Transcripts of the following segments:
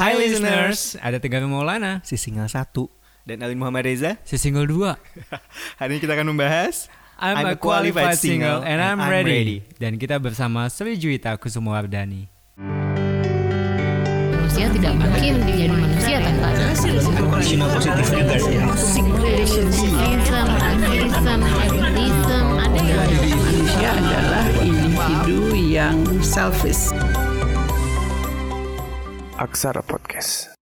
Hai listeners, ada Tegar Maulana, si single 1 dan Alin Muhammad Reza. si single 2. Hari ini kita akan membahas I'm, a qualified single and I'm ready. Dan kita bersama Sri Juwita Kusumawardani. manusia tidak mungkin menjadi manusia tanpa Kondisional positif juga manusia adalah individu yang selfish. Aksara Podcast.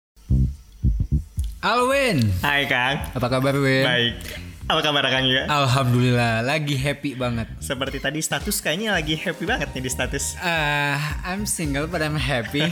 Alwin, Hai Kang. apa kabar Win? Baik. Apa kabar Kang juga? Alhamdulillah, lagi happy banget. Seperti tadi status kayaknya lagi happy banget nih di status. Ah, I'm single but I'm happy.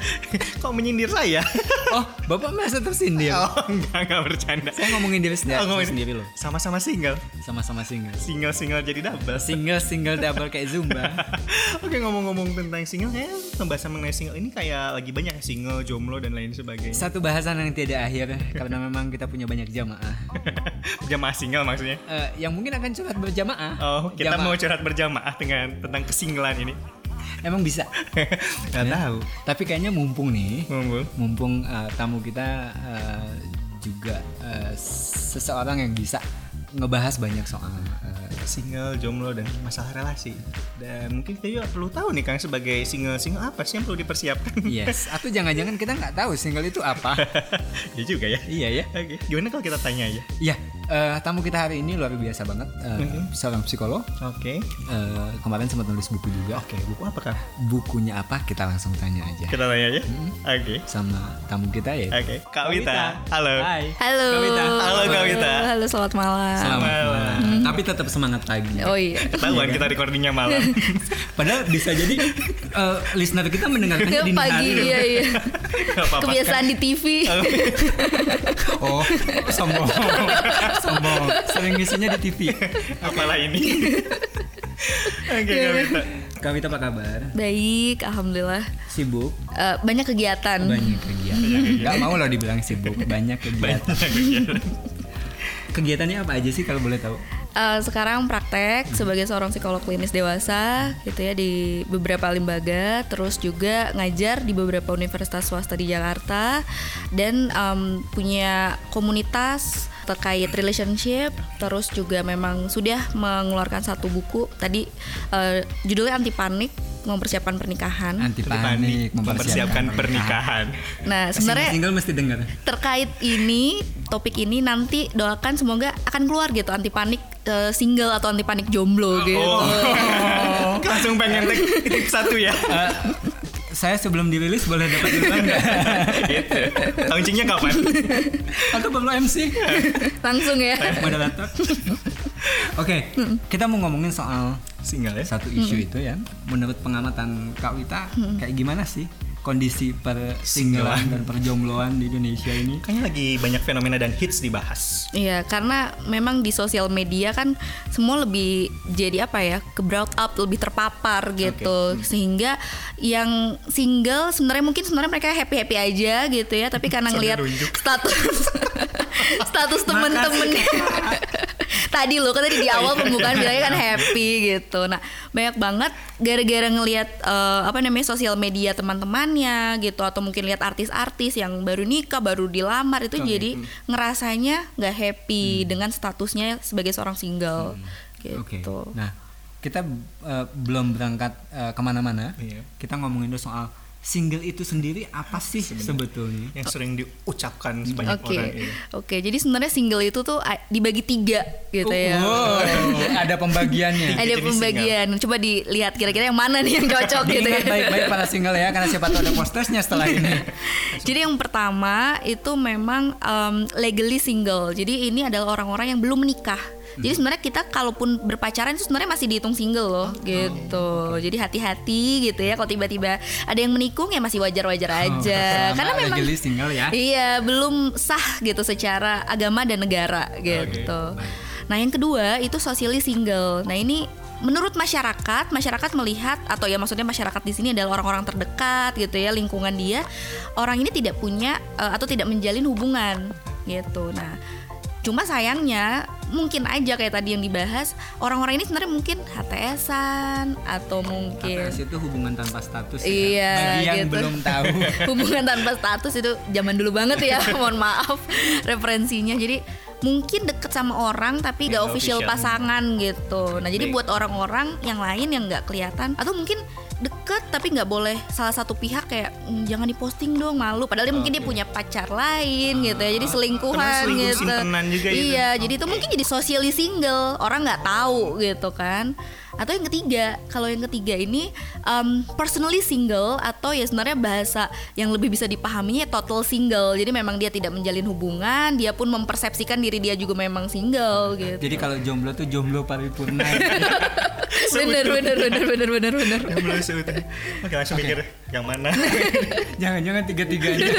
Kok menyindir saya? oh, Bapak merasa tersindir. oh, enggak, enggak bercanda. Saya ngomongin diri sendiri, Oh, ngomongin- sendiri loh. Sama-sama single. Sama-sama single. Single-single jadi double. Single single double kayak Zumba. Oke ngomong-ngomong tentang single, kayak pembahasan mengenai single ini kayak lagi banyak ya, single, jomblo dan lain sebagainya. Satu bahasan yang tidak akhir karena memang kita punya banyak jamaah. Jamaah single maksudnya. Eh, yang mungkin akan curhat berjamaah. Oh, kita Jamaah. mau curhat berjamaah dengan tentang kesinggelan ini. Emang bisa. Gak tahu. Tapi kayaknya mumpung nih, Mumpung. mumpung eh, tamu kita eh, juga eh, seseorang yang bisa ngebahas banyak soal eh, single, jomblo dan masalah relasi. Dan mungkin kita juga perlu tahu nih Kang sebagai single single apa sih yang perlu dipersiapkan? yes. Atau jangan-jangan kita nggak tahu single itu apa? ya juga ya. iya ya. Oke, gimana kalau kita tanya aja? Iya. Eh, tamu kita hari ini luar biasa banget. Eh, Mhm. Seorang psikolog. Oke. Eh, kemarin sempat nulis buku juga. Oke, buku apa Kang? Bukunya apa? Kita langsung tanya aja. Kita tanya aja. Oke. Sama tamu kita ya. Oke, Kak Wita. Halo. Hai. Halo. Kak Wita. Halo, Kak Wita. Halo, selamat malam. Selamat Malam. malam. Tapi tetap semangat pagi. Oh iya. Ketahuan kita recordingnya malam. Padahal bisa jadi eh, listener kita mendengarkannya di Pagi, hari. iya iya. Kebiasaan di TV. Oh, sombong. sombong. Sering ngisinya di TV. Apalah ini. Oke, Kak Wita. Kawita apa kabar? Baik, alhamdulillah. Sibuk? Eh, banyak kegiatan. Banyak kegiatan. Gak mau loh dibilang sibuk. Banyak kegiatan. Kegiatannya apa aja sih kalau boleh tahu? Eh, sekarang praktek sebagai seorang psikolog klinis dewasa gitu ya di beberapa lembaga, terus juga ngajar di beberapa universitas swasta di Jakarta dan em, punya komunitas terkait relationship, terus juga memang sudah mengeluarkan satu buku tadi eh, judulnya anti panik mempersiapkan pernikahan. Anti Panik, panik, mempersiapkan pernikahan. Nah sebenarnya Single mesti dengar. terkait ini topik ini nanti doakan semoga akan keluar gitu anti panik eh, single atau anti panik jomblo gitu. Oh, langsung pengen tek tip satu ya. Saya sebelum dirilis boleh dapat duluan nggak? gitu. Launchingnya kapan? Atau perlu MC? Langsung ya. Moderator. Oke, kita mau ngomongin soal Single ya. satu isu itu ya. Menurut pengamatan Kak Wita, kayak gimana sih kondisi persinggelan dan perjombloan di Indonesia ini? Kayaknya lagi banyak fenomena dan hits dibahas. Iya, karena memang di sosial media kan semua lebih jadi apa ya, ke brought up, lebih terpapar gitu. Sehingga yang single sebenarnya mungkin sebenarnya mereka happy-happy aja gitu ya, tapi karena ngelihat status status temen-temennya tadi loh kan tadi di awal pembukaan bilangnya kan happy gitu. Nah, banyak banget gara-gara ngelihat eh, apa namanya sosial media teman-temannya gitu atau mungkin lihat artis-artis yang baru nikah, baru dilamar itu jadi ngerasanya nggak happy dengan statusnya sebagai seorang single Oke. gitu. Nah, kita eh, belum berangkat eh, ke mana-mana. Iya. Kita ngomongin dulu soal single itu sendiri apa sih sebetulnya? Yang sering diucapkan sebanyak Oke, orang ini. oke. Jadi sebenarnya single itu tuh dibagi tiga gitu ya. Wow, ada pembagiannya. Ada pembagian. Coba dilihat kira-kira yang mana nih yang cocok gitu ya. Baik-baik para single ya, karena siapa tahu ada postersnya setelah ini. Jadi yang pertama itu memang um, legally single. Jadi ini adalah orang-orang yang belum menikah. Jadi sebenarnya kita kalaupun berpacaran itu sebenarnya masih dihitung single loh, gitu. Jadi hati-hati gitu ya. Kalau tiba-tiba ada yang menikung ya masih wajar-wajar aja. Selama Karena memang single ya. Iya, belum sah gitu secara agama dan negara gitu. Nah, yang kedua itu socially single. Nah, ini menurut masyarakat, masyarakat melihat atau ya maksudnya masyarakat di sini adalah orang-orang terdekat gitu ya, lingkungan dia, orang ini tidak punya eh, atau tidak menjalin hubungan gitu. Nah, Cuma sayangnya mungkin aja kayak tadi yang dibahas orang-orang ini sebenarnya mungkin HTSan atau mungkin HTS itu hubungan tanpa status ya. Iya, Bagi yang gitu. belum tahu. hubungan tanpa status itu zaman dulu banget ya mohon maaf referensinya jadi mungkin deket sama orang tapi gak official official. pasangan gitu nah jadi buat orang-orang yang lain yang nggak kelihatan atau mungkin deket tapi nggak boleh salah satu pihak kayak "Hmm, jangan diposting dong malu. Padahal dia mungkin dia punya pacar lain gitu ya jadi selingkuhan ternyata selingkuh gitu. juga gitu. iya jadi itu mungkin jadi socially single orang nggak tahu gitu kan. Atau yang ketiga kalau yang ketiga ini um, personally single atau ya sebenarnya bahasa yang lebih bisa dipahaminya total single. Jadi memang dia tidak menjalin hubungan dia pun mempersepsikan diri dia juga memang single gitu. Jadi kalau jomblo tuh jomblo paripurna. bener bener bener bener bener bener. Yang seutuhnya oke langsung mikir yang mana? Jangan-jangan tiga-tiganya.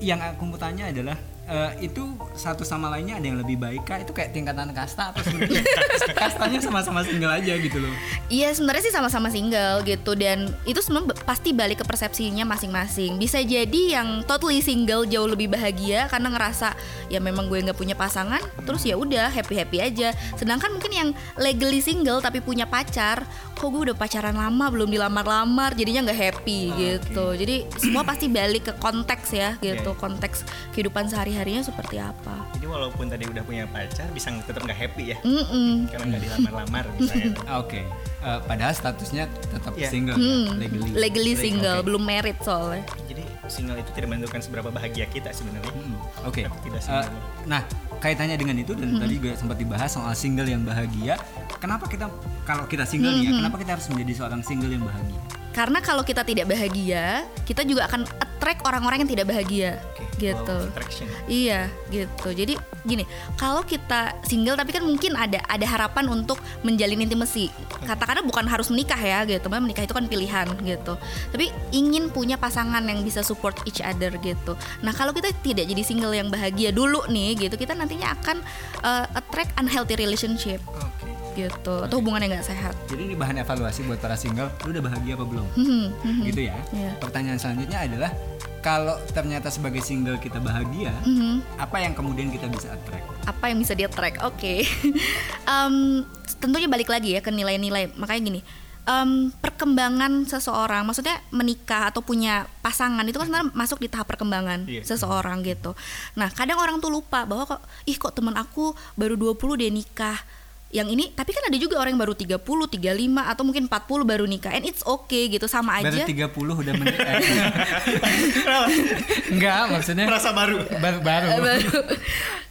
yang aku mau tanya adalah eh, itu satu sama lainnya ada yang lebih baik kah? Itu kayak tingkatan kasta atau sebenarnya kastanya sama-sama single aja gitu loh. Iya sebenarnya sih sama-sama single gitu dan itu semua pasti balik ke persepsinya masing-masing. Bisa jadi yang totally single jauh lebih bahagia karena ngerasa ya memang gue nggak punya pasangan, terus ya udah happy happy aja. Sedangkan mungkin yang legally single tapi punya pacar, kok gue udah pacaran lama belum dilamar-lamar, jadinya nggak happy gitu. Jadi semua pasti balik ke konteks ya gitu, konteks kehidupan sehari-harinya seperti apa. jadi walaupun tadi udah punya pacar bisa tetap nggak happy ya Mm-mm. karena nggak dilamar-lamar misalnya Oke. Eh, padahal statusnya tetap Iya. single Hmm, legally. legally single, Oke. belum married soalnya. jadi single itu tidak menentukan seberapa bahagia kita sebenarnya Hmm, Oke. Tapi tidak Eh, nah, kaitannya dengan itu dan tadi juga sempat dibahas soal single yang bahagia. Kenapa kita kalau kita single nih ya, kenapa kita harus menjadi seorang single yang bahagia? Karena kalau kita tidak bahagia, kita juga akan attract orang-orang yang tidak bahagia, Oke, gitu. Iya, gitu. Jadi gini, kalau kita single tapi kan mungkin ada ada harapan untuk menjalin intimasi. Katakanlah bukan harus menikah ya, gitu. Memang menikah itu kan pilihan, gitu. Tapi ingin punya pasangan yang bisa support each other, gitu. Nah, kalau kita tidak jadi single yang bahagia dulu nih, gitu, kita nantinya akan uh, attract unhealthy relationship, oke gitu. Atau hubungan yang nggak sehat. Jadi ini bahan evaluasi buat para single. Lu udah bahagia apa belum? Hmm, hmm, Gitu ya. Iya. Pertanyaan selanjutnya adalah kalau ternyata sebagai single kita bahagia, hmm. apa yang kemudian kita bisa attract? apa yang bisa dia track oke Em, tentunya balik lagi ya ke nilai-nilai makanya gini em, perkembangan seseorang maksudnya menikah atau punya pasangan itu kan sebenarnya masuk di tahap perkembangan Iya. seseorang gitu nah kadang orang tuh lupa bahwa kok ih kok teman aku baru 20 dia nikah yang ini tapi kan ada juga orang yang baru 30, 35 atau mungkin 40 baru nikah and it's okay gitu sama Baru aja 30 udah menikah. Enggak, maksudnya merasa baru baru baru. baru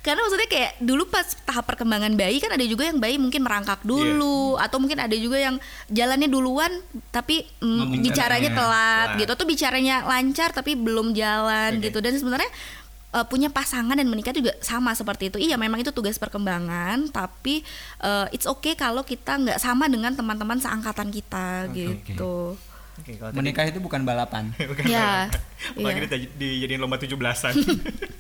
karena maksudnya kayak dulu pas tahap perkembangan bayi kan ada juga yang bayi mungkin merangkak dulu atau mungkin ada juga yang jalannya duluan tapi mm, bicaranya jalannya telat telat. gitu atau bicaranya lancar tapi belum jalan Oke. gitu dan sebenarnya eh, punya pasangan dan menikah juga sama seperti itu iya memang itu tugas perkembangan tapi eh, it's okay kalau kita nggak sama dengan teman-teman seangkatan kita gitu Oke, kalau tadi- Menikah itu bukan balapan. Bukan Ya, Apalagi iya. dita- dijadiin lomba 17-an.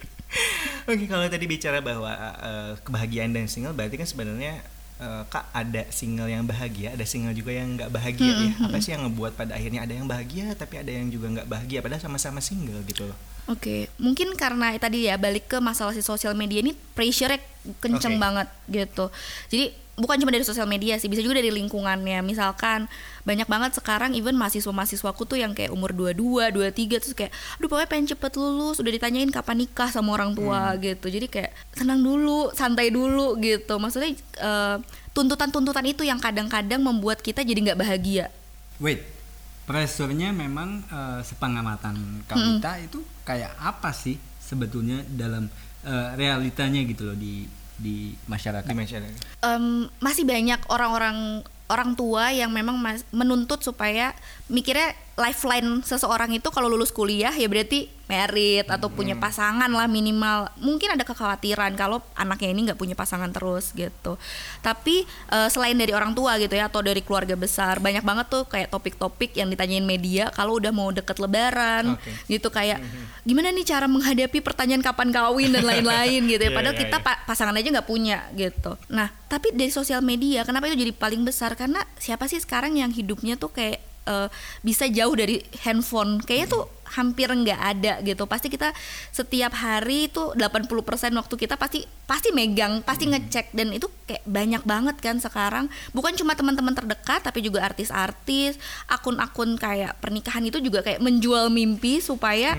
Oke, kalau tadi bicara bahwa eh, kebahagiaan dan single berarti kan sebenarnya eh, Kak ada single yang bahagia, ada single juga yang nggak bahagia ya. Apa sih yang ngebuat pada akhirnya ada yang bahagia tapi ada yang juga nggak bahagia padahal sama-sama single gitu loh. Oke, mungkin karena tadi ya balik ke masalah si sosial media ini pressure-nya kenceng Oke. banget gitu. Jadi bukan cuma dari sosial media sih, bisa juga dari lingkungannya. Misalkan banyak banget sekarang even mahasiswa-mahasiswaku tuh yang kayak umur 22, 23 terus kayak aduh pokoknya pengen cepet lulus, udah ditanyain kapan nikah sama orang tua gitu. Jadi kayak tenang dulu, santai dulu gitu. Maksudnya eh, tuntutan-tuntutan itu yang kadang-kadang membuat kita jadi nggak bahagia. Wait, pressure-nya memang eh, sepengamatan Kawita itu kayak apa sih sebetulnya dalam eh, realitanya gitu loh di di masyarakat? Di masyarakat. Em, masih banyak orang-orang orang tua yang memang mas- menuntut supaya mikirnya lifeline seseorang itu kalau lulus kuliah ya berarti merit atau punya pasangan lah minimal mungkin ada kekhawatiran kalau anaknya ini nggak punya pasangan terus gitu tapi eh, selain dari orang tua gitu ya atau dari keluarga besar banyak banget tuh kayak topik-topik yang ditanyain media kalau udah mau deket lebaran Oke. gitu kayak gimana nih cara menghadapi pertanyaan kapan kawin dan lain-lain gitu ya Iya, padahal iya, kita iya. pa- pasangan aja nggak punya gitu. Nah, tapi dari sosial media kenapa itu jadi paling besar? Karena siapa sih sekarang yang hidupnya tuh kayak eh, bisa jauh dari handphone. Kayaknya tuh hampir nggak ada gitu. Pasti kita setiap hari itu 80% waktu kita pasti pasti megang pasti ngecek. Dan itu kayak banyak banget kan sekarang. Bukan cuma teman-teman terdekat tapi juga artis-artis akun-akun kayak pernikahan itu juga kayak menjual mimpi supaya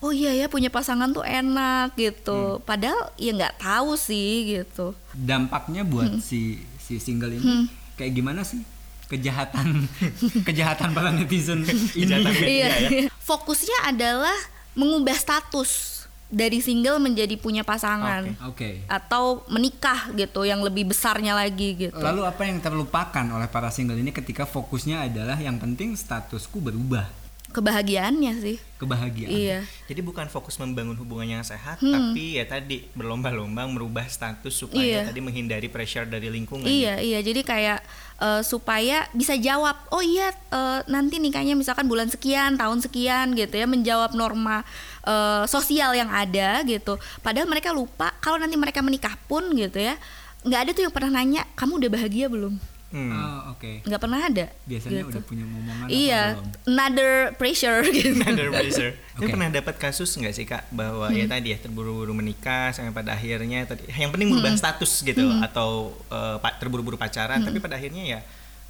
oh iya ya punya pasangan tuh enak gitu. Padahal ya nggak tahu sih gitu. Dampaknya buat si si single ini kayak gimana sih kejahatan kejahatan para netizen. Ini Kejahatan media iya. ya. fokusnya adalah mengubah status dari single menjadi punya pasangan. Oke atau menikah gitu yang lebih besarnya lagi gitu. Lalu apa yang terlupakan oleh para single ini ketika fokusnya adalah yang penting statusku berubah? Kebahagiaannya sih. Kebahagiaan. Iya. Jadi bukan fokus membangun hubungan yang sehat, tapi ya tadi berlomba-lomba merubah status supaya Iya. tadi menghindari pressure dari lingkungan. Iya iya. Jadi kayak eh, supaya bisa jawab oh iya eh, nanti nikahnya misalkan bulan sekian tahun sekian gitu ya menjawab norma eh, sosial yang ada gitu. Padahal mereka lupa kalau nanti mereka menikah pun gitu ya nggak ada tuh yang pernah nanya kamu udah bahagia belum Hmm. Oh, oke. Nggak pernah ada. Biasanya gitu. udah punya momongan iya another pressure gitu. Under pressure. Oke. Tapi pernah dapat kasus nggak sih kak bahwa ya tadi ya terburu-buru menikah sampai pada akhirnya tadi yang penting merubah status gitu atau eh, pa- terburu-buru pacaran tapi pada akhirnya ya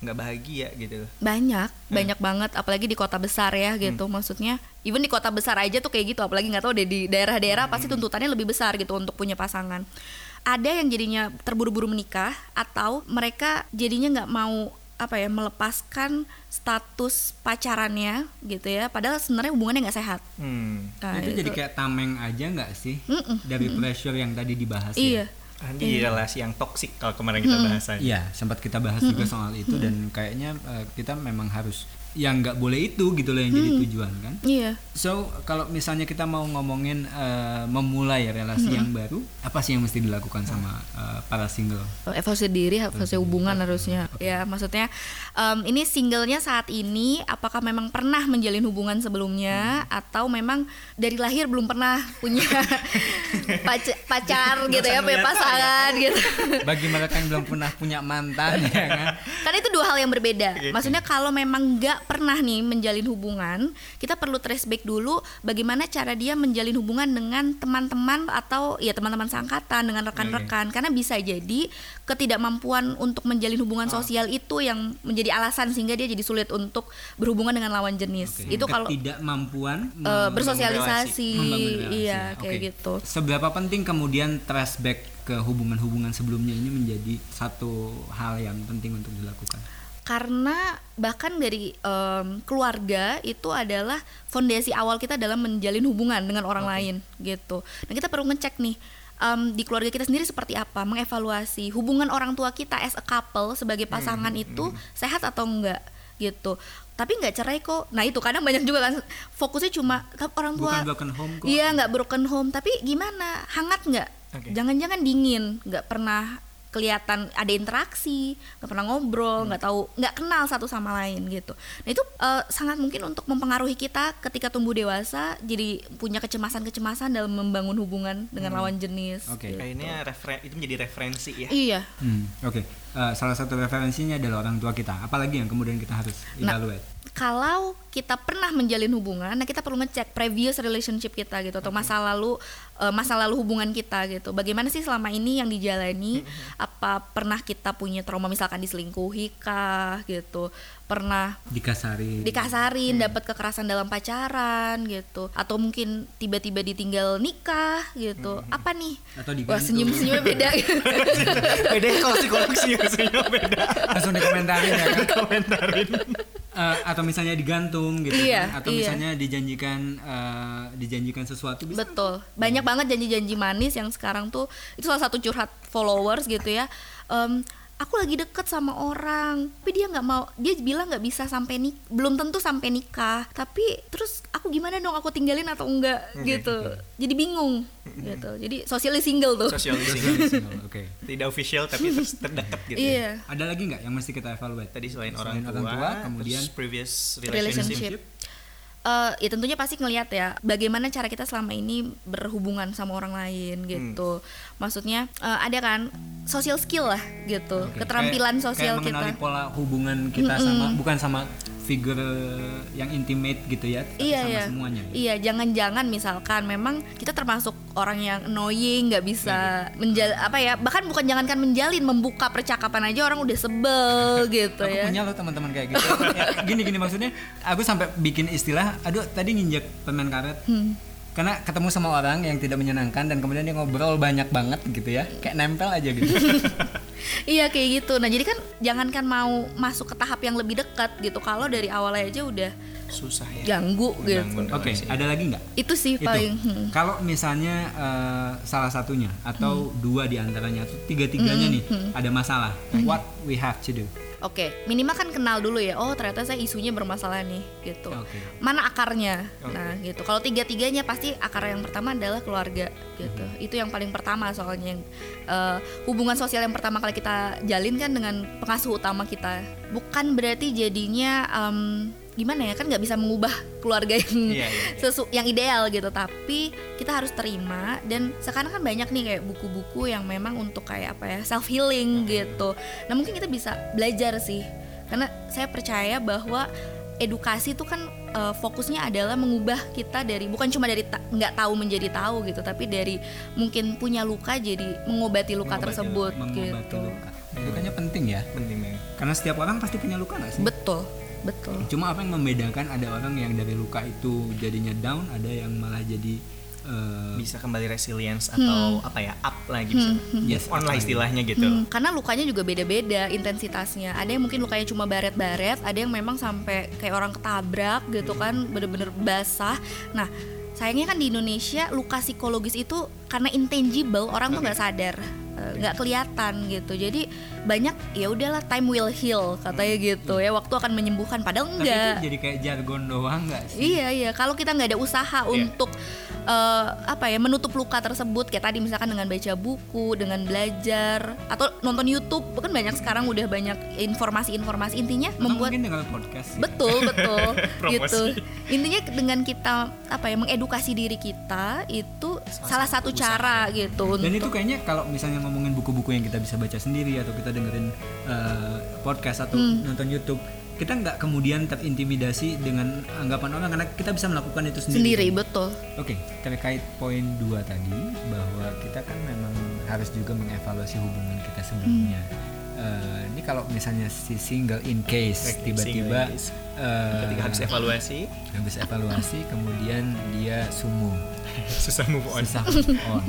nggak bahagia gitu. banyak banyak banget apalagi di kota besar ya gitu. Maksudnya even di kota besar aja tuh kayak gitu apalagi nggak tahu deh di daerah-daerah pasti tuntutannya lebih besar gitu untuk punya pasangan ada yang jadinya terburu-buru menikah atau mereka jadinya nggak mau apa ya melepaskan status pacarannya gitu ya. Padahal sebenarnya hubungannya nggak sehat. Hmm. Nah, itu jadi kayak tameng aja nggak sih? Dari pressure yang tadi dibahas iya. Ya? Di relasi yang toksik kalau kemarin kita bahas aja. Iya, sempat kita bahas juga soal itu dan kayaknya eh, kita memang harus yang nggak boleh itu gitu loh yang jadi tujuan kan. iya So kalau misalnya kita mau ngomongin eh, memulai relasi yang baru, apa sih yang mesti dilakukan sama eh, para single? evaluasi diri, evaluasi hubungan harusnya. Ya, maksudnya em, ini singlenya saat ini apakah memang pernah menjalin hubungan sebelumnya atau memang dari lahir belum pernah punya pac- pacar gitu ya, punya pasangan gitu. Bagi mereka yang belum pernah punya mantan ya kan. Kan itu dua hal yang berbeda. Maksudnya kalau memang nggak pernah nih menjalin hubungan, kita perlu trace back dulu bagaimana cara dia menjalin hubungan dengan teman-teman atau ya teman-teman seangkatan dengan rekan-rekan karena bisa jadi ketidakmampuan untuk menjalin hubungan sosial itu yang menjadi alasan sehingga dia jadi sulit untuk berhubungan dengan lawan jenis. Itu kalau ketidakmampuan mem- bersosialisasi, relasi. iya kayak gitu. Seberapa penting kemudian trace back ke hubungan-hubungan sebelumnya ini menjadi satu hal yang penting untuk dilakukan. Karena bahkan dari em, keluarga itu adalah fondasi awal kita dalam menjalin hubungan dengan orang lain gitu. Dan kita perlu ngecek nih em, di keluarga kita sendiri seperti apa, mengevaluasi hubungan orang tua kita as a couple sebagai pasangan itu sehat atau enggak gitu. Tapi nggak cerai kok. Nah itu kadang banyak juga kan fokusnya cuma "Tapi orang tua Bukan broken home kok. Iya nggak broken home, tapi gimana? Hangat nggak? Jangan-jangan dingin, nggak pernah kelihatan ada interaksi, nggak pernah ngobrol, nggak tahu, nggak kenal satu sama lain gitu. Nah itu eh, sangat mungkin untuk mempengaruhi kita ketika tumbuh dewasa, jadi punya kecemasan-kecemasan dalam membangun hubungan dengan lawan jenis. Oke. gitu. Kayaknya referen- itu menjadi referensi ya. Iya. Hmm, Oke, Eh, salah satu referensinya adalah orang tua kita. Apalagi yang kemudian kita harus Nah, evaluate. kalau kita pernah menjalin hubungan, nah kita perlu ngecek previous relationship kita gitu atau masa lalu eh, masa lalu hubungan kita gitu. Bagaimana sih selama ini yang dijalani? Apa pernah kita punya trauma misalkan diselingkuhi kah gitu? Pernah Dikasari. dikasarin, dapat kekerasan dalam pacaran gitu, atau mungkin tiba-tiba ditinggal nikah gitu. Apa nih? Atau Wah digantung. senyum-senyumnya beda. beda ya kalau psikolog senyum-senyum beda. langsung dikomentarin ya kan Eh, atau misalnya digantung gitu Iya, kan? atau iya. misalnya dijanjikan eh, dijanjikan sesuatu bisa Betul. Banyak banget janji-janji manis yang sekarang tuh itu salah satu curhat followers gitu ya. Em, aku lagi deket sama orang, tapi dia nggak mau. Dia bilang nggak bisa sampai nik, belum tentu sampai nikah. Tapi terus aku gimana dong? Aku tinggalin atau enggak gitu. Jadi bingung gitu. Jadi socially single tuh. Sosialisasi. oke Tidak official tapi terus terdekat gitu. ya. Iya. ada lagi nggak yang mesti kita evaluate Tadi selain, Selain orang, tua, orang tua, kemudian previous Relationship. relationship. Eh, ya tentunya pasti ngelihat ya bagaimana cara kita selama ini berhubungan sama orang lain gitu. Maksudnya eh, ada kan social skill lah gitu Oke, keterampilan kayak- sosial kayak mengenali kita. pola hubungan kita sama bukan sama figur yang intimate gitu ya tapi iya sama iya. semuanya gitu. iya jangan-jangan misalkan memang kita termasuk orang yang annoying nggak bisa menjal apa ya bahkan bukan jangankan menjalin membuka percakapan aja orang udah sebel gitu aku ya. punya loh teman-teman kayak gitu. Ya, gini gini maksudnya aku sampai bikin istilah aduh tadi nginjek permen karet Hmm. karena ketemu sama orang yang tidak menyenangkan dan kemudian dia ngobrol banyak banget gitu ya kayak nempel aja gitu Iya kayak gitu. Nah jadi kan jangankan mau masuk ke tahap yang lebih dekat gitu. Kalau dari awal aja udah susah ya ganggu gitu. Oke relasi. ada lagi nggak Itu sih itu paling. hmm. kalau misalnya eh, salah satunya atau Hmm. dua di antaranya atau tiga tiganya nih ada masalah Hmm. what we have to do Oke, minimal kan kenal dulu ya. Oh ternyata saya isunya bermasalah nih gitu. Oke. Mana akarnya? Nah gitu. Kalau tiga tiganya pasti akar yang pertama adalah keluarga gitu. Itu yang paling pertama soalnya yang eh, hubungan sosial yang pertama kali kita jalin kan dengan pengasuh utama kita. Bukan berarti jadinya em, gimana ya kan nggak bisa mengubah keluarga yang Iya, iya, iya. sesu yang ideal gitu. Tapi kita harus terima dan sekarang kan banyak nih kayak buku-buku yang memang untuk kayak apa ya self healing gitu. Nah mungkin kita bisa belajar sih. Karena saya percaya bahwa edukasi itu kan eh, fokusnya adalah mengubah kita dari bukan cuma dari ta- nggak tahu menjadi tahu gitu tapi dari mungkin punya luka jadi mengobati luka Mengobati tersebut luka, mengobati gitu. luka. itu kayaknya penting ya. Penting banget karena setiap orang pasti punya luka nggak sih? Betul betul. Cuma apa yang membedakan ada orang yang dari luka itu jadinya down ada yang malah jadi eh, bisa kembali resilience atau apa ya up lagi bisa. Yes, move on up lah lagi. istilahnya gitu. Hmm, karena lukanya juga beda-beda intensitasnya. Ada yang mungkin lukanya cuma baret-baret, ada yang memang sampai kayak orang ketabrak gitu kan, bener-bener basah. Nah, sayangnya kan di Indonesia luka psikologis itu karena intangible, orang tuh nggak sadar, nggak kelihatan gitu. Jadi banyak ya udahlah time will heal katanya gitu ya, waktu akan menyembuhkan. Padahal tapi enggak. itu jadi kayak jargon doang nggak sih Iya iya, kalau kita nggak ada usaha untuk eh, apa ya menutup luka tersebut kayak tadi misalkan dengan baca buku, dengan belajar atau nonton YouTube, kan banyak sekarang udah banyak informasi-informasi intinya Atau membuat mungkin dengan podcast ya. betul betul gitu. Intinya dengan kita apa ya mengedukasi diri kita itu salah, satu cara gitu dan untuk itu kayaknya kalau misalnya ngomongin buku-buku yang kita bisa baca sendiri atau kita dengerin eh, podcast atau Hmm. nonton YouTube kita nggak kemudian terintimidasi dengan anggapan orang karena kita bisa melakukan itu sendiri. sendiri betul. Oke, terkait poin dua tadi bahwa kita kan memang harus juga mengevaluasi hubungan kita sebelumnya. Eh, ini kalau misalnya si single in case tiba-tiba in case. eh, ketika habis evaluasi habis evaluasi kemudian dia sumu susah move on susah move on.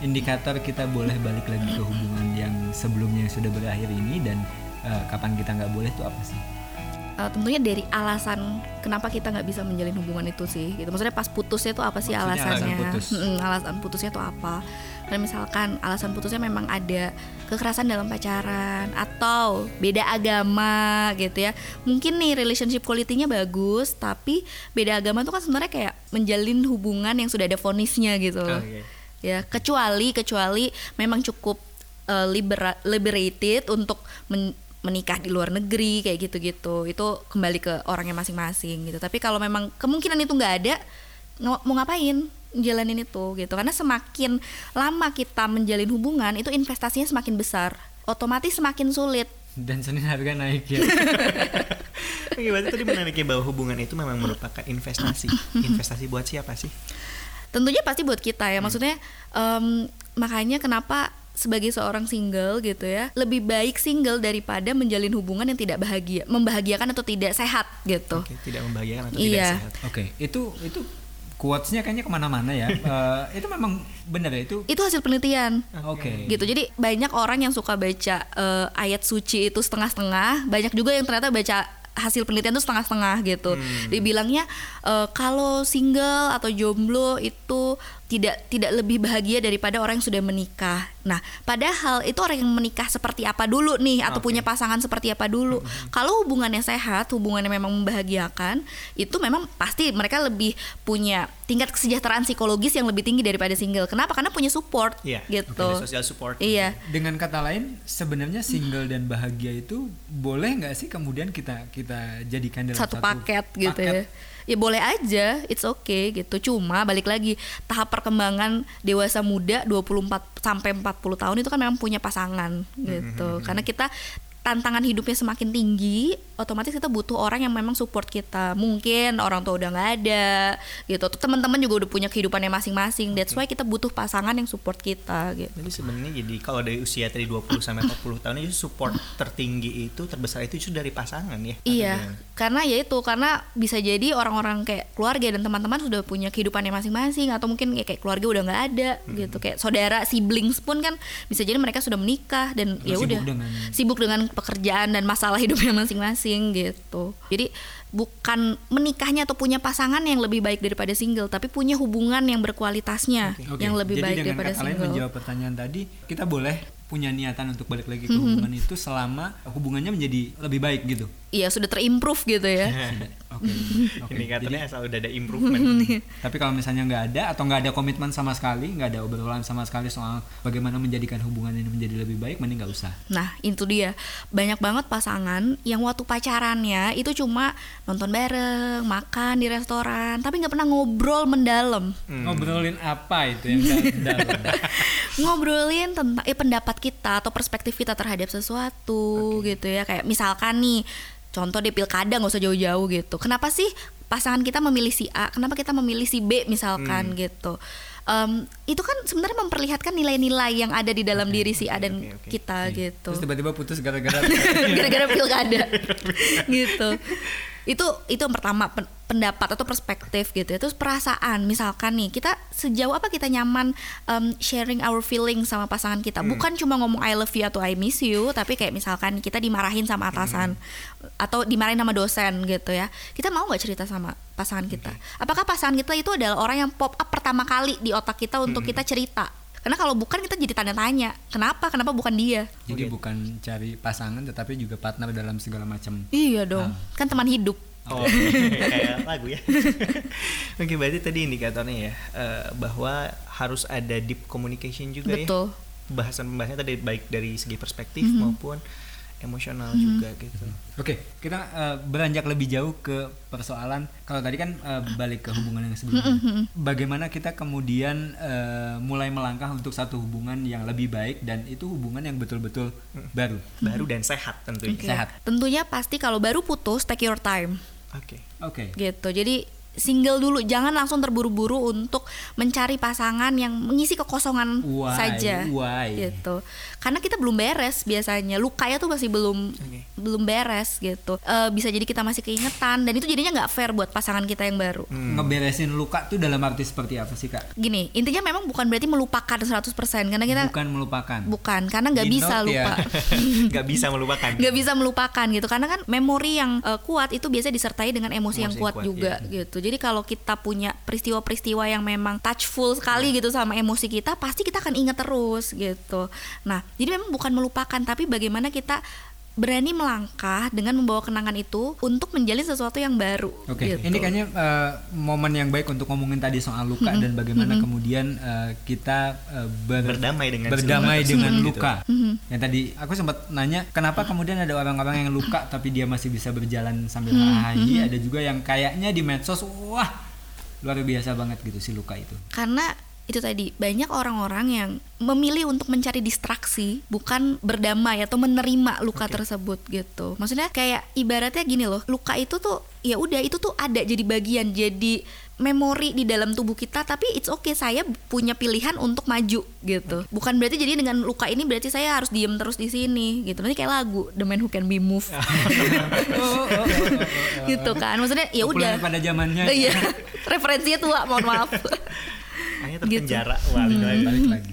Indikator kita boleh balik lagi ke hubungan yang sebelumnya sudah berakhir ini dan eh, kapan kita nggak boleh itu apa sih? Uh, tentunya dari alasan kenapa kita nggak bisa menjalin hubungan itu sih gitu maksudnya pas putusnya itu apa sih Maksudnya alasan alasannya putus. Mm-mm, alasan putusnya itu apa karena misalkan alasan putusnya memang ada kekerasan dalam pacaran atau beda agama gitu ya. Mungkin nih relationship quality-nya bagus tapi beda agama itu kan sebenarnya kayak menjalin hubungan yang sudah ada vonisnya gitu Oh, iya. ya kecuali kecuali memang cukup uh, libera- liberated untuk men- menikah di luar negeri kayak gitu-gitu. Itu kembali ke orangnya masing-masing gitu. Tapi kalau memang kemungkinan itu nggak ada mau ngapain jalanin itu gitu karena semakin lama kita menjalin hubungan itu investasinya semakin besar otomatis semakin sulit Dan senin harga naik ya. Oke, berarti tadi menariknya bahwa hubungan itu memang merupakan investasi. Investasi buat siapa sih? tentunya pasti buat kita ya maksudnya em, makanya kenapa sebagai seorang single gitu ya lebih baik single daripada menjalin hubungan yang tidak bahagia membahagiakan atau tidak sehat gitu Oke, tidak membahagiakan atau Iya. tidak sehat. Oke, itu itu quotes-nya kayaknya ke mana-mana ya. Eh, itu memang benar ya itu. itu hasil penelitian Oke. gitu jadi banyak orang yang suka baca eh, ayat suci itu setengah-setengah banyak juga yang ternyata baca hasil penelitian itu setengah-setengah gitu dibilangnya eh, kalau single atau jomblo itu tidak tidak lebih bahagia daripada orang yang sudah menikah. Nah padahal itu orang yang menikah seperti apa dulu nih atau punya pasangan seperti apa dulu. Kalau hubungannya sehat hubungannya memang membahagiakan itu memang pasti mereka lebih punya tingkat kesejahteraan psikologis yang lebih tinggi daripada single. Kenapa? Karena punya support Iya. gitu. Ada social support. Iya, Dengan kata lain, sebenarnya single dan bahagia itu boleh nggak sih kemudian kita kita jadikan dalam Satu paket gitu ya. Ya boleh aja it's okay gitu. Cuma balik lagi tahap perkembangan dewasa muda 24 sampai 40 tahun itu kan memang punya pasangan gitu. Karena kita tantangan hidupnya semakin tinggi, otomatis kita butuh orang yang memang support kita. Mungkin orang tua udah nggak ada, gitu. Teman-teman juga udah punya kehidupannya masing-masing. That's why kita butuh pasangan yang support kita, gitu. Jadi sebenarnya jadi kalau dari usia tadi 20 sampai 40 tahun itu support tertinggi itu terbesar itu justru dari pasangan ya. Iya, karena ya itu karena bisa jadi orang-orang kayak keluarga dan teman-teman sudah punya kehidupannya masing-masing atau mungkin kayak, kayak keluarga udah nggak ada gitu kayak saudara siblings pun kan bisa jadi mereka sudah menikah dan ya udah sibuk dengan pekerjaan dan masalah hidupnya masing-masing gitu. Jadi bukan menikahnya atau punya pasangan yang lebih baik daripada single, tapi punya hubungan yang berkualitasnya Oke, yang lebih jadi baik daripada kata lain single. menjawab pertanyaan tadi, kita boleh punya niatan untuk balik lagi ke Mm-hmm. hubungan itu selama hubungannya menjadi lebih baik gitu. Iya sudah terimprove gitu ya. Oke. oke. Ini Jadi, katanya asal udah ada improvement. tapi kalau misalnya nggak ada atau nggak ada komitmen sama sekali, nggak ada obrolan sama sekali soal bagaimana menjadikan hubungan ini menjadi lebih baik, mending nggak usah. Nah itu dia banyak banget pasangan yang waktu pacarannya itu cuma nonton bareng, makan di restoran, tapi nggak pernah ngobrol mendalam. Ngobrolin apa itu yang dalam? Ngobrolin tentang eh pendapat kita atau perspektif kita terhadap sesuatu gitu ya kayak misalkan nih contoh di pilkada nggak usah jauh-jauh gitu. Kenapa sih pasangan kita memilih si A? Kenapa kita memilih si B misalkan gitu? Em, itu kan sebenarnya memperlihatkan nilai-nilai yang ada di dalam diri si A dan oke, oke. kita gitu. Terus tiba-tiba putus gara-gara gara-gara pilkada gitu itu itu yang pertama pendapat atau perspektif gitu ya. Terus perasaan misalkan nih kita sejauh apa kita nyaman um, sharing our feeling sama pasangan kita? Bukan cuma ngomong I love you atau I miss you tapi kayak misalkan kita dimarahin sama atasan atau dimarahin sama dosen gitu ya. Kita mau nggak cerita sama pasangan kita? Apakah pasangan kita itu adalah orang yang pop up pertama kali di otak kita untuk kita cerita? Karena kalau bukan kita jadi tanda tanya kenapa? Kenapa bukan dia? Jadi bukan cari pasangan tetapi juga partner dalam segala macam. Iya dong, kan teman hidup. Oh, kayak lagu ya. Oke, berarti tadi indikatornya ya eh, bahwa harus ada deep communication juga Betul. ya. Bahasan pembahasannya tadi baik dari segi perspektif maupun emosional juga gitu. Oke, kita eh, beranjak lebih jauh ke persoalan. Kalau tadi kan eh, balik ke hubungan yang sebelumnya. Bagaimana kita kemudian eh, mulai melangkah untuk satu hubungan yang lebih baik dan itu hubungan yang betul-betul baru. Baru dan sehat tentunya. Oke. Sehat. Tentunya pasti kalau baru putus take your time Oke. Oke. gitu. Jadi single dulu, jangan langsung terburu-buru untuk mencari pasangan yang mengisi kekosongan Why? saja. Why? Gitu. Karena kita belum beres biasanya. Lukanya tuh masih belum Oke. belum beres gitu. Eh, bisa jadi kita masih keingetan dan itu jadinya nggak fair buat pasangan kita yang baru. Ngeberesin luka tuh dalam arti seperti apa sih, Kak? Gini, intinya memang bukan berarti melupakan 100% karena kita Bukan melupakan. bukan karena nggak bisa note ya. lupa. Nggak bisa melupakan. nggak bisa melupakan gitu karena kan memori yang uh, kuat itu biasa disertai dengan emosi, yang Emosi kuat, kuat, juga gitu jadi kalau kita punya peristiwa-peristiwa yang memang touchful sekali gitu sama emosi kita pasti kita akan ingat terus gitu. Nah jadi memang bukan melupakan tapi bagaimana kita berani melangkah dengan membawa kenangan itu untuk menjalin sesuatu yang baru Oke, gitu. ini kayaknya eh, momen yang baik untuk ngomongin tadi soal luka dan bagaimana kemudian eh, kita eh, ber- Berdamai dengan berdamai luka dengan tersebut, luka. Mm-hmm. Yang tadi aku sempat nanya kenapa kemudian ada orang-orang yang luka tapi dia masih bisa berjalan sambil Mm-hmm. hahaha. Ada juga yang kayaknya di medsos wah luar biasa banget gitu si luka itu. karena itu tadi banyak orang-orang yang memilih untuk mencari distraksi bukan berdamai atau menerima luka tersebut gitu. Maksudnya kayak ibaratnya gini loh luka itu tuh ya udah itu tuh ada jadi bagian jadi memori di dalam tubuh kita tapi it's okay saya punya pilihan untuk maju gitu. Bukan berarti jadi dengan luka ini berarti saya harus diem terus di sini gitu. Nanti kayak lagu The Man Who Can Be Moved. Gitu kan maksudnya ya udah. Pada zamannya. iya referensinya tua mohon maaf Hanya Gitu. terpenjara balik lagi. Balik lagi.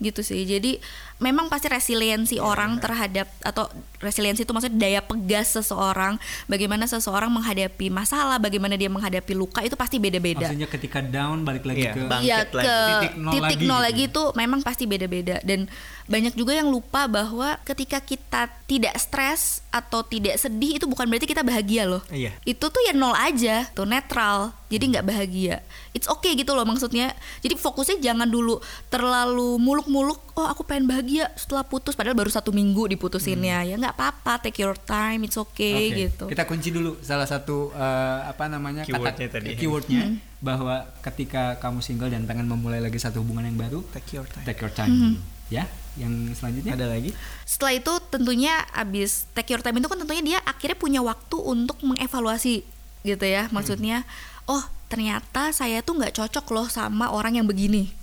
gitu sih jadi memang pasti resiliensi orang terhadap atau resiliensi itu maksudnya daya pegas seseorang bagaimana seseorang menghadapi masalah bagaimana dia menghadapi luka itu pasti beda-beda. Maksudnya ketika down balik lagi Iya, ke ya Bangkit ke lagi. Titik nol titik lagi nol gitu. lagi ya. itu memang pasti beda-beda. Dan banyak juga yang lupa bahwa ketika kita tidak stres atau tidak sedih itu bukan berarti kita bahagia loh. Iya. itu tuh ya nol aja tuh netral. Jadi nggak bahagia. It's okay gitu loh maksudnya. Jadi fokusnya jangan dulu terlalu muluk-muluk oh aku pengen bahagia bahagia setelah putus padahal baru satu minggu diputusinnya. Ya nggak apa-apa take your time it's okay Oke, gitu. Kita kunci dulu salah satu eh, apa namanya Keywordnya tadi. keywordnya bahwa ketika kamu single dan pengen memulai lagi satu hubungan yang baru, take your time. take your time dulu. Ya, yang selanjutnya? Ada lagi? Setelah itu tentunya abis take your time itu kan tentunya dia akhirnya punya waktu untuk mengevaluasi gitu ya. Maksudnya oh ternyata saya tuh nggak cocok loh sama orang yang begini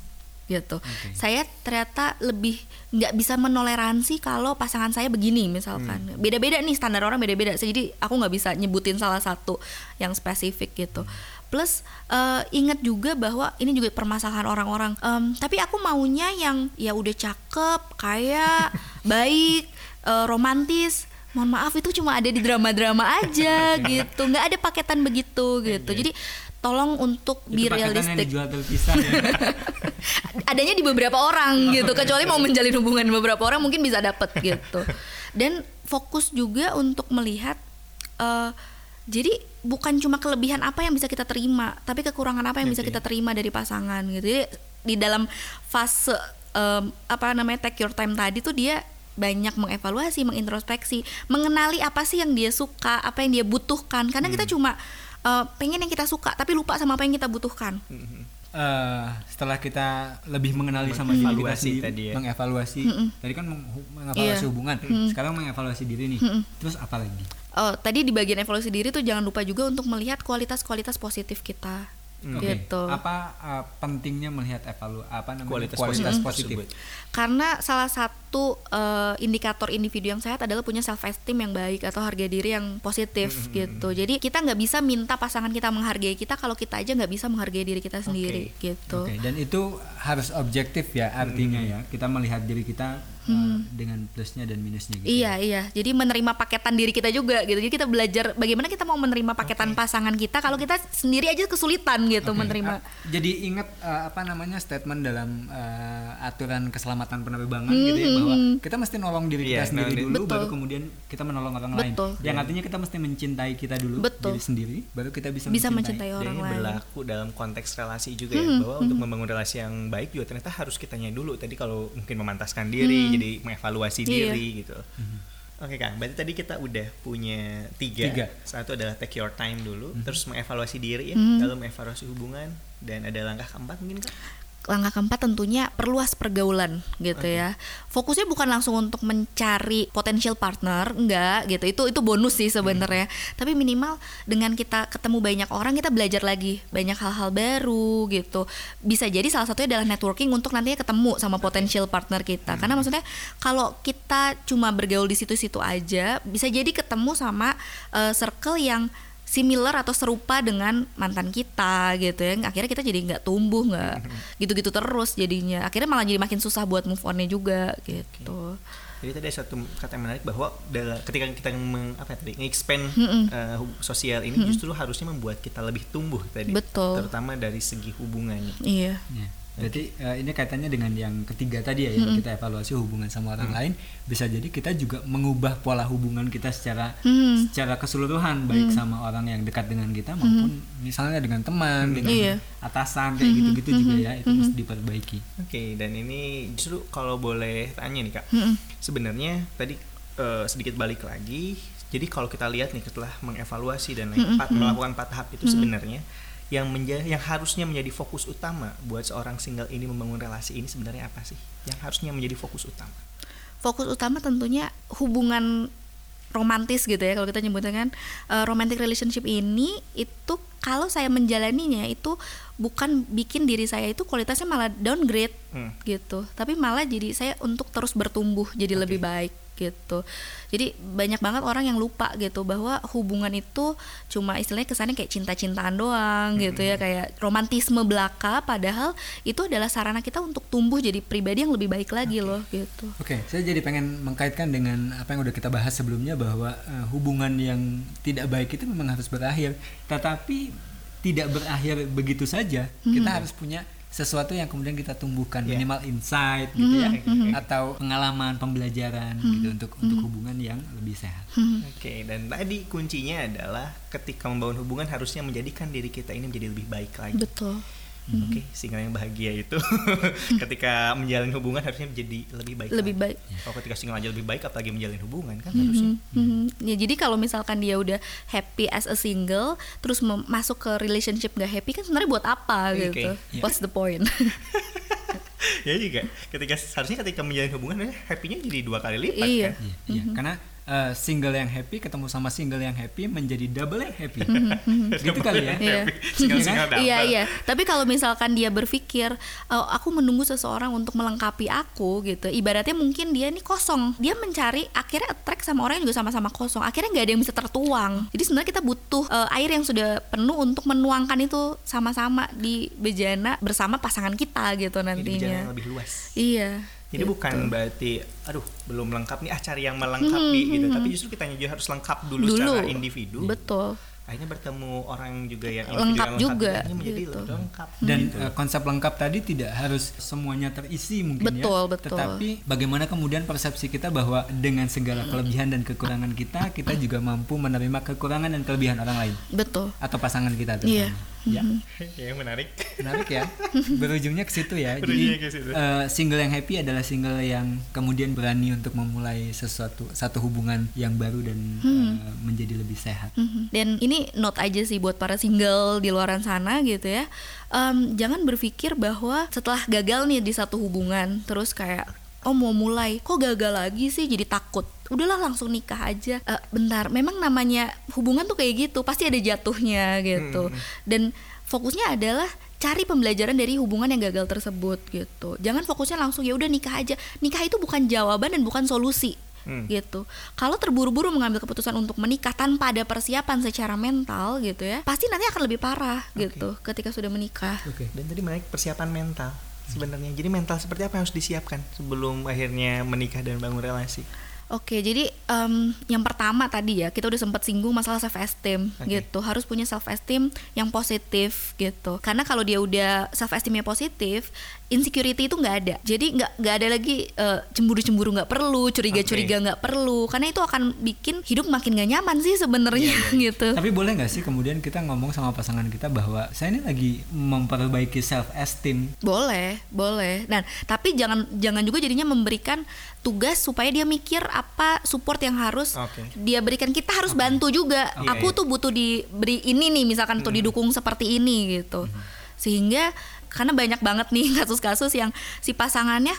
gitu. Saya ternyata lebih nggak bisa menoleransi kalau pasangan saya begini misalkan. Beda-beda nih standar orang beda-beda. Jadi aku nggak bisa nyebutin salah satu yang spesifik gitu. Plus eh, ingat juga bahwa ini juga permasalahan orang-orang. Em, tapi aku maunya yang ya udah cakep kaya baik eh, romantis. Mohon maaf itu cuma ada di drama-drama aja gitu. Nggak ada paketan begitu gitu. Jadi tolong untuk itu be yang realistic dijual terpisah ya. adanya di beberapa orang gitu kecuali mau menjalin hubungan beberapa orang mungkin bisa dapet gitu dan fokus juga untuk melihat eh, jadi bukan cuma kelebihan apa yang bisa kita terima tapi kekurangan apa yang bisa Oke. kita terima dari pasangan gitu jadi di dalam fase em, apa namanya take your time tadi tuh dia banyak mengevaluasi, mengintrospeksi, mengenali apa sih yang dia suka, apa yang dia butuhkan. Karena kita cuma eh, pengen yang kita suka, tapi lupa sama apa yang kita butuhkan. Eh, setelah kita lebih mengenali sama diri kita sendiri, tadi ya. mengevaluasi, tadi kan meng- mengevaluasi Iya. hubungan, sekarang mengevaluasi diri nih, terus apa lagi? Oh, tadi di bagian evaluasi diri tuh jangan lupa juga untuk melihat kualitas-kualitas positif kita. Oke, Gitu. Apa eh, pentingnya melihat evalu apa namanya Kualitas kualitas, positif positif? Karena salah satu eh, indikator individu yang sehat adalah punya self esteem yang baik atau harga diri yang positif gitu. Jadi kita nggak bisa minta pasangan kita menghargai kita kalau kita aja nggak bisa menghargai diri kita sendiri gitu. Oke, dan itu harus objektif ya artinya ya. Kita melihat diri kita eh, dengan plusnya dan minusnya gitu. Iya iya, jadi menerima paketan diri kita juga gitu. Jadi kita belajar bagaimana kita mau menerima paketan pasangan kita kalau kita sendiri aja kesulitan gitu Oke, menerima. ah, jadi ingat eh, apa namanya statement dalam eh, aturan keselamatan penerbangan gitu ya bahwa kita mesti nolong diri kita Iya, sendiri nolong dulu Betul. baru kemudian kita menolong orang Betul. lain. Yang artinya kita mesti mencintai kita dulu Betul. diri sendiri baru kita bisa, Bisa mencintai. mencintai orang ini lain. berlaku dalam konteks relasi juga ya bahwa untuk membangun relasi yang baik juga ternyata harus kitanya dulu tadi kalau mungkin memantaskan diri jadi mengevaluasi Iya. diri gitu. Oke kang berarti tadi kita udah punya tiga, Tiga. satu adalah take your time dulu terus mengevaluasi diri ya lalu mengevaluasi hubungan dan ada langkah keempat mungkin kang langkah keempat tentunya perluas pergaulan gitu ya. Fokusnya bukan langsung untuk mencari potential partner, enggak gitu. Itu itu bonus sih sebenarnya. Tapi minimal dengan kita ketemu banyak orang kita belajar lagi banyak hal-hal baru gitu. Bisa jadi salah satunya adalah networking untuk nantinya ketemu sama potential partner kita. Karena maksudnya kalau kita cuma bergaul di situ-situ aja, bisa jadi ketemu sama eh, circle yang similar atau serupa dengan mantan kita gitu ya akhirnya kita jadi nggak tumbuh nggak gitu-gitu terus jadinya akhirnya malah jadi makin susah buat move onnya juga gitu Jadi tadi ada satu kata yang menarik bahwa dalam, ketika kita meng, apa ya tadi nge-expand uh, hub- sosial ini justru harusnya membuat kita lebih tumbuh tadi. Betul. Terutama dari segi hubungannya. iya Ya. Berarti eh, ini kaitannya dengan yang ketiga tadi ya, yang kita evaluasi hubungan sama orang lain, bisa jadi kita juga mengubah pola hubungan kita secara secara keseluruhan, baik sama orang yang dekat dengan kita maupun misalnya dengan teman, dengan Iya. atasan kayak gitu-gitu juga ya, itu mesti diperbaiki. Oke, dan ini justru kalau boleh tanya nih kak, sebenarnya tadi eh, sedikit balik lagi. Jadi kalau kita lihat nih setelah mengevaluasi dan lain, empat- melakukan empat tahap itu sebenarnya yang menjadi yang harusnya menjadi fokus utama buat seorang single ini membangun relasi ini sebenarnya apa sih? Yang harusnya menjadi fokus utama. fokus utama tentunya hubungan romantis gitu ya kalau kita nyebutnya kan Eh, romantic relationship ini itu kalau saya menjalaninya itu bukan bikin diri saya itu kualitasnya malah downgrade Hmm. gitu tapi malah jadi saya untuk terus bertumbuh jadi lebih baik gitu. Jadi banyak banget orang yang lupa gitu bahwa hubungan itu cuma istilahnya kesannya kayak cinta-cintaan doang gitu ya kayak romantisme belaka padahal itu adalah sarana kita untuk tumbuh jadi pribadi yang lebih baik lagi loh gitu. Oke, saya jadi pengen mengkaitkan dengan apa yang udah kita bahas sebelumnya bahwa eh, hubungan yang tidak baik itu memang harus berakhir, tetapi tidak berakhir begitu saja. Kita harus punya sesuatu yang kemudian kita tumbuhkan Ya. minimal insight gitu ya atau pengalaman pembelajaran gitu untuk untuk hubungan yang lebih sehat. Oke, dan tadi kuncinya adalah ketika membangun hubungan harusnya menjadikan diri kita ini menjadi lebih baik lagi. betul Oke, single yang bahagia itu ketika menjalin hubungan harusnya menjadi lebih baik. Lebih lagi. baik. Kalau ketika single aja lebih baik, apalagi menjalin hubungan kan harusnya. Mhm. Ya jadi kalau misalkan dia udah happy as a single, terus mem- masuk ke relationship gak happy kan sebenarnya buat apa Oke, gitu? iya. What's the point? ya juga. Ketika harusnya ketika menjalin hubungan happy-nya jadi dua kali lipat Iya. kan. Iya, iya. karena eh, single yang happy ketemu sama single yang happy menjadi double yang happy. gitu kali ya. Iya. Single-single double. Iya iya. Tapi kalau misalkan dia berpikir "Oh, aku menunggu seseorang untuk melengkapi aku gitu, ibaratnya mungkin dia nih kosong. Dia mencari akhirnya attract sama orang yang juga sama-sama kosong. Akhirnya nggak ada yang bisa tertuang. Jadi sebenarnya kita butuh eh, air yang sudah penuh untuk menuangkan itu sama-sama di bejana bersama pasangan kita gitu Jadi bicara yang nantinya. lebih luas. Iya. Jadi gitu. bukan berarti aduh belum lengkap nih ah cari yang melengkapi gitu, tapi justru kita juga harus lengkap dulu, Hmm, Dulu. secara individu. Betul. Akhirnya bertemu orang juga yang Lengkap individu yang lengkap, juga, menjadi gitu. lebih lengkap. Dan gitu. eh, konsep lengkap tadi tidak harus semuanya terisi mungkin Betul, ya. betul. Tetapi bagaimana kemudian persepsi kita bahwa dengan segala kelebihan dan kekurangan kita, kita juga mampu menerima kekurangan dan kelebihan orang lain Betul. atau pasangan kita Iya. terutama. Ya, ya menarik. menarik ya. Berujungnya ke situ ya. Berujungnya Jadi situ. eh, single yang happy adalah single yang kemudian berani untuk memulai sesuatu satu hubungan yang baru dan eh, menjadi lebih sehat. Mhm. Dan ini note aja sih buat para single di luaran sana gitu ya. Em, jangan berpikir bahwa setelah gagal nih di satu hubungan, terus kayak oh mau mulai, kok gagal lagi sih jadi takut. Udahlah langsung nikah aja. Eh, bentar, memang namanya hubungan tuh kayak gitu, pasti ada jatuhnya gitu. Dan fokusnya adalah cari pembelajaran dari hubungan yang gagal tersebut gitu. Jangan fokusnya langsung ya udah nikah aja. Nikah itu bukan jawaban dan bukan solusi Hmm. gitu. Kalau terburu-buru mengambil keputusan untuk menikah tanpa ada persiapan secara mental gitu ya, pasti nanti akan lebih parah gitu ketika sudah menikah. Oke. Dan tadi menarik persiapan mental sebenarnya. Jadi mental seperti apa yang harus disiapkan sebelum akhirnya menikah dan bangun relasi? Oke, jadi em, yang pertama tadi ya kita udah sempat singgung masalah self esteem Oke. gitu. Harus punya self esteem yang positif gitu. Karena kalau dia udah self esteemnya positif, insecurity itu nggak ada. Jadi nggak nggak ada lagi eh, cemburu-cemburu nggak perlu, curiga-curiga nggak perlu. Karena itu akan bikin hidup makin gak nyaman sih sebenarnya gitu. Tapi boleh nggak sih kemudian kita ngomong sama pasangan kita bahwa saya ini lagi memperbaiki self esteem. Boleh, boleh. Dan tapi jangan jangan juga jadinya memberikan tugas supaya dia mikir apa support yang harus Oke. dia berikan. Kita harus bantu juga. Oke. Aku tuh butuh diberi ini nih, misalkan tuh didukung seperti ini gitu. Sehingga karena banyak banget nih kasus-kasus yang si pasangannya,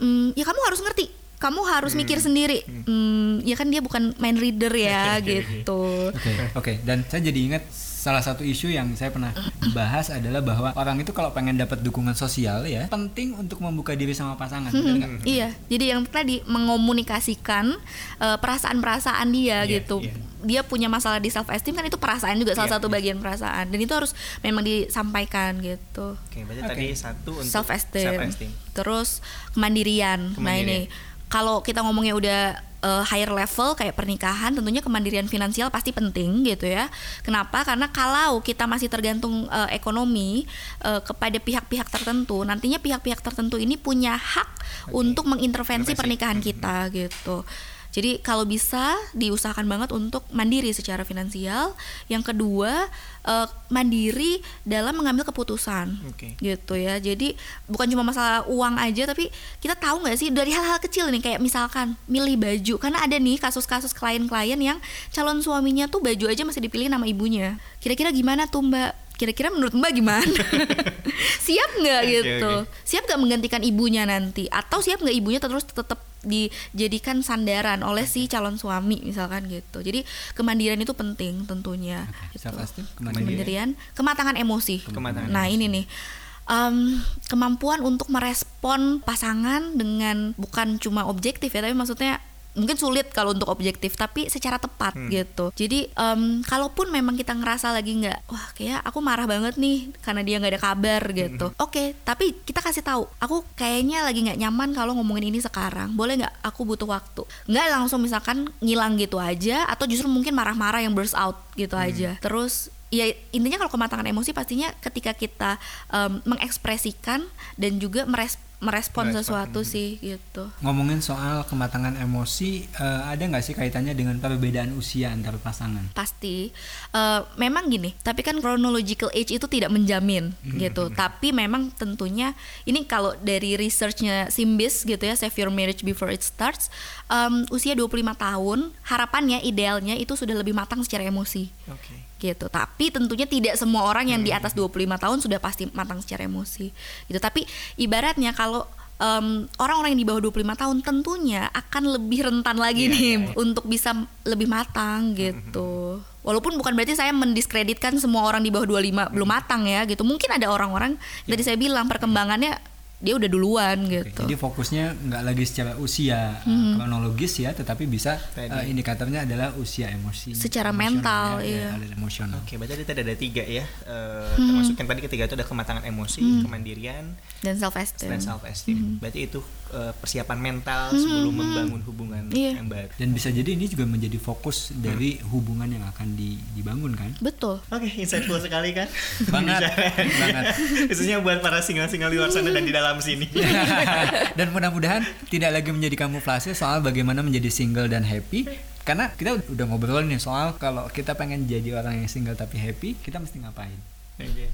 "Hmm, ya kamu harus ngerti. Kamu harus mikir sendiri. Hmm, ya kan dia bukan mind reader ya gitu. Oke, oke. Dan saya jadi ingat salah satu isu yang saya pernah bahas adalah bahwa orang itu kalau pengen dapat dukungan sosial ya penting untuk membuka diri sama pasangan. nggak? Iya, jadi yang tadi mengomunikasikan eh, perasaan-perasaan dia Iya, gitu. iya. Dia punya masalah di self esteem kan itu perasaan juga salah Iya, satu iya. bagian perasaan dan itu harus memang disampaikan gitu. Oke, berarti Oke. tadi satu untuk Self esteem. self-esteem. Terus kemandirian. Nah Kemandirian. ini kalau kita ngomongnya udah eh, higher level kayak pernikahan tentunya kemandirian finansial pasti penting gitu ya. Kenapa? Karena kalau kita masih tergantung eh, ekonomi eh, kepada pihak-pihak tertentu, nantinya pihak-pihak tertentu ini punya hak untuk mengintervensi Intervensi. pernikahan kita gitu. Jadi kalau bisa diusahakan banget untuk mandiri secara finansial. Yang kedua eh, mandiri dalam mengambil keputusan Oke. gitu ya. Jadi bukan cuma masalah uang aja tapi kita tahu nggak sih dari hal-hal kecil nih kayak misalkan milih baju karena ada nih kasus-kasus klien-klien yang calon suaminya tuh baju aja masih dipilih nama ibunya. Kira-kira gimana tuh Mbak? Kira-kira menurut Mbak gimana? siap nggak Oke, gitu? oke. Siap nggak menggantikan ibunya nanti? Atau siap nggak ibunya terus tetap dijadikan sandaran oleh si calon suami misalkan gitu. Jadi kemandirian itu penting tentunya. gitu. Self esteem, kemandirian. Kemandirian, kematangan emosi. Kematangan Nah ini nih em, kemampuan untuk merespon pasangan dengan bukan cuma objektif ya, tapi maksudnya mungkin sulit kalau untuk objektif, tapi secara tepat gitu. Jadi em, kalaupun memang kita ngerasa lagi nggak, wah kayak aku marah banget nih karena dia nggak ada kabar gitu. Oke, tapi kita kasih tahu, aku kayaknya lagi nggak nyaman kalau ngomongin ini sekarang. Boleh nggak? Aku butuh waktu. Nggak langsung misalkan ngilang gitu aja, atau justru mungkin marah-marah yang burst out gitu aja. Terus ya intinya kalau kematangan emosi pastinya ketika kita em, mengekspresikan dan juga meres- merespon Merespon, sesuatu sih gitu. Ngomongin soal kematangan emosi, eh, ada nggak sih kaitannya dengan perbedaan usia antar pasangan? pasti Eh, memang gini tapi kan chronological age itu tidak menjamin gitu tapi memang tentunya ini kalau dari researchnya Simbis gitu ya Save Your Marriage Before It Starts em, usia 25 tahun harapannya idealnya itu sudah lebih matang secara emosi Oke. Gitu. Tapi tentunya tidak semua orang yang di atas 25 tahun sudah pasti matang secara emosi. Gitu. Tapi ibaratnya kalau em, orang-orang yang di bawah 25 tahun tentunya akan lebih rentan lagi nih untuk bisa lebih matang gitu. Walaupun bukan berarti saya mendiskreditkan semua orang di bawah 25 belum matang ya gitu. Mungkin ada orang-orang tadi saya bilang perkembangannya dia udah duluan Oke, gitu. Jadi fokusnya nggak lagi secara usia Hmm. kronologis ya, tetapi bisa Tadi. eh, indikatornya adalah usia emosi. Secara mental, ya, iya. ya, aliran emosional. Oke, berarti tadi ada tiga ya. Eh, Hmm. Termasuk yang tadi ketiga itu ada kematangan emosi, kemandirian, Dan self esteem. dan self esteem. Berarti itu eh, persiapan mental sebelum membangun hubungan Iya. yang baru. Dan bisa jadi ini juga menjadi fokus dari hubungan yang akan di- dibangun kan? Betul. Oke, insightful sekali kan? Banget, banget. Khususnya buat para single-single di luar sana dan di dalam sini. dan mudah-mudahan tidak lagi menjadi kamuflase soal bagaimana menjadi single dan happy karena kita udah ngobrol nih soal kalau kita pengen jadi orang yang single tapi happy kita mesti ngapain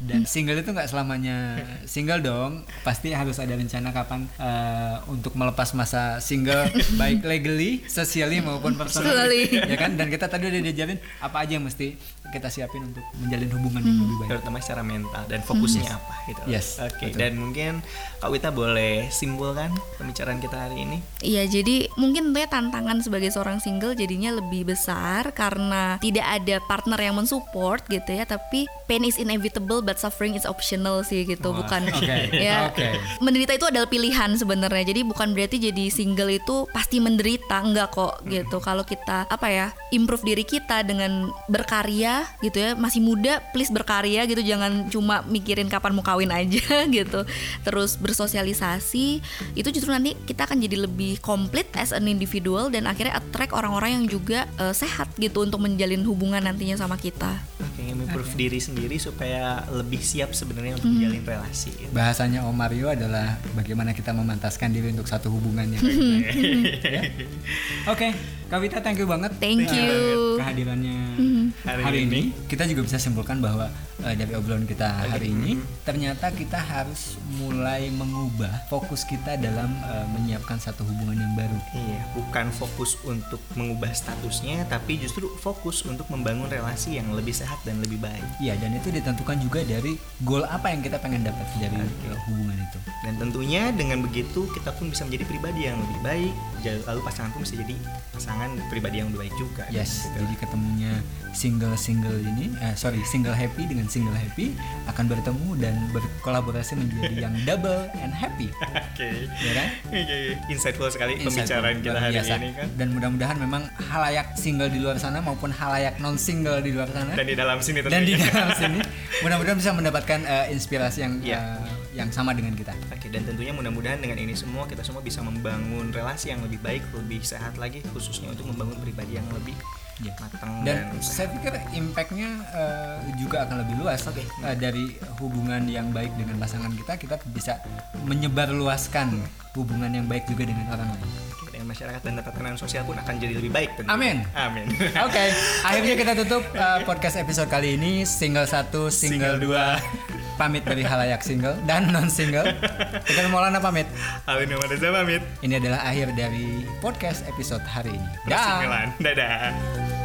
Dan single itu nggak selamanya single dong. Pasti harus ada rencana kapan eh, untuk melepas masa single baik legally, socially maupun Personally. ya kan? Dan kita tadi udah diajarin apa aja yang mesti kita siapin untuk menjalin hubungan yang lebih baik terutama secara mental dan fokusnya apa gitu. Yes, Oke, betul. dan mungkin Kak Wita boleh simpulkan pembicaraan kita hari ini. Iya, jadi mungkin tentunya tantangan sebagai seorang single jadinya lebih besar karena tidak ada partner yang mensupport gitu ya, tapi pain is inevitable but suffering is optional sih gitu, Wah, bukan oke, ya. oke. Menderita itu adalah pilihan sebenarnya. Jadi bukan berarti jadi single itu pasti menderita, enggak kok gitu. Kalau kita apa ya, improve diri kita dengan berkarya gitu ya, masih muda please berkarya gitu, jangan cuma mikirin kapan mau kawin aja gitu. Terus bersosialisasi, itu justru nanti kita akan jadi lebih komplit as an individual dan akhirnya attract orang-orang yang juga eh, sehat gitu untuk menjalin hubungan nantinya sama kita. Oke, improve diri sendiri supaya lebih siap sebenarnya untuk Hmm. menjalin relasi. gitu. bahasanya Om Mario adalah bagaimana kita memantaskan diri untuk satu hubungan yang baik. Ya. Oke, Kak Wita thank you banget. Thank you. Kehadirannya Hari hari, ini. ini. Kita juga bisa simpulkan bahwa eh, dari obrolan kita hari ini ternyata kita harus mulai mengubah fokus kita dalam eh, menyiapkan satu hubungan yang baru. Iya, bukan fokus untuk mengubah statusnya, tapi justru fokus untuk membangun relasi yang lebih sehat dan lebih baik. Iya, dan itu ditentukan juga dari goal apa yang kita pengen dapat dari eh, hubungan itu. Dan tentunya dengan begitu kita pun bisa menjadi pribadi yang lebih baik, lalu pasangan pun bisa jadi pasangan pribadi yang lebih baik juga. Yes, gitu. jadi ketemunya single-single ini, eh, sorry single happy dengan single happy akan bertemu dan berkolaborasi menjadi yang double and happy, Oke. ya kan? Oke, insightful sekali Insightful, pembicaraan kita hari biasa. ini kan. Dan mudah-mudahan memang halayak single di luar sana maupun halayak non single di luar sana Dan di dalam sini dan di tentunya. dalam sini, mudah-mudahan bisa mendapatkan eh, inspirasi yang Iya. eh, yang sama dengan kita. Oke, dan tentunya mudah-mudahan dengan ini semua kita semua bisa membangun relasi yang lebih baik, lebih sehat lagi, khususnya untuk membangun pribadi yang lebih Iya. matang dan dan, saya pikir impactnya eh, juga akan lebih luas Eh, dari hubungan yang baik dengan pasangan kita kita bisa menyebarluaskan hubungan yang baik juga dengan orang lain masyarakat dan tatanan sosial pun akan jadi lebih baik tentunya. Amin. Amin. Oke, akhirnya kita tutup eh, podcast episode kali ini single satu, single, Single dua, pamit dari halayak single dan non single. Kita Maulana pamit. Muhammad Reza pamit. Ini adalah akhir dari podcast episode hari ini. Dah. Dadah.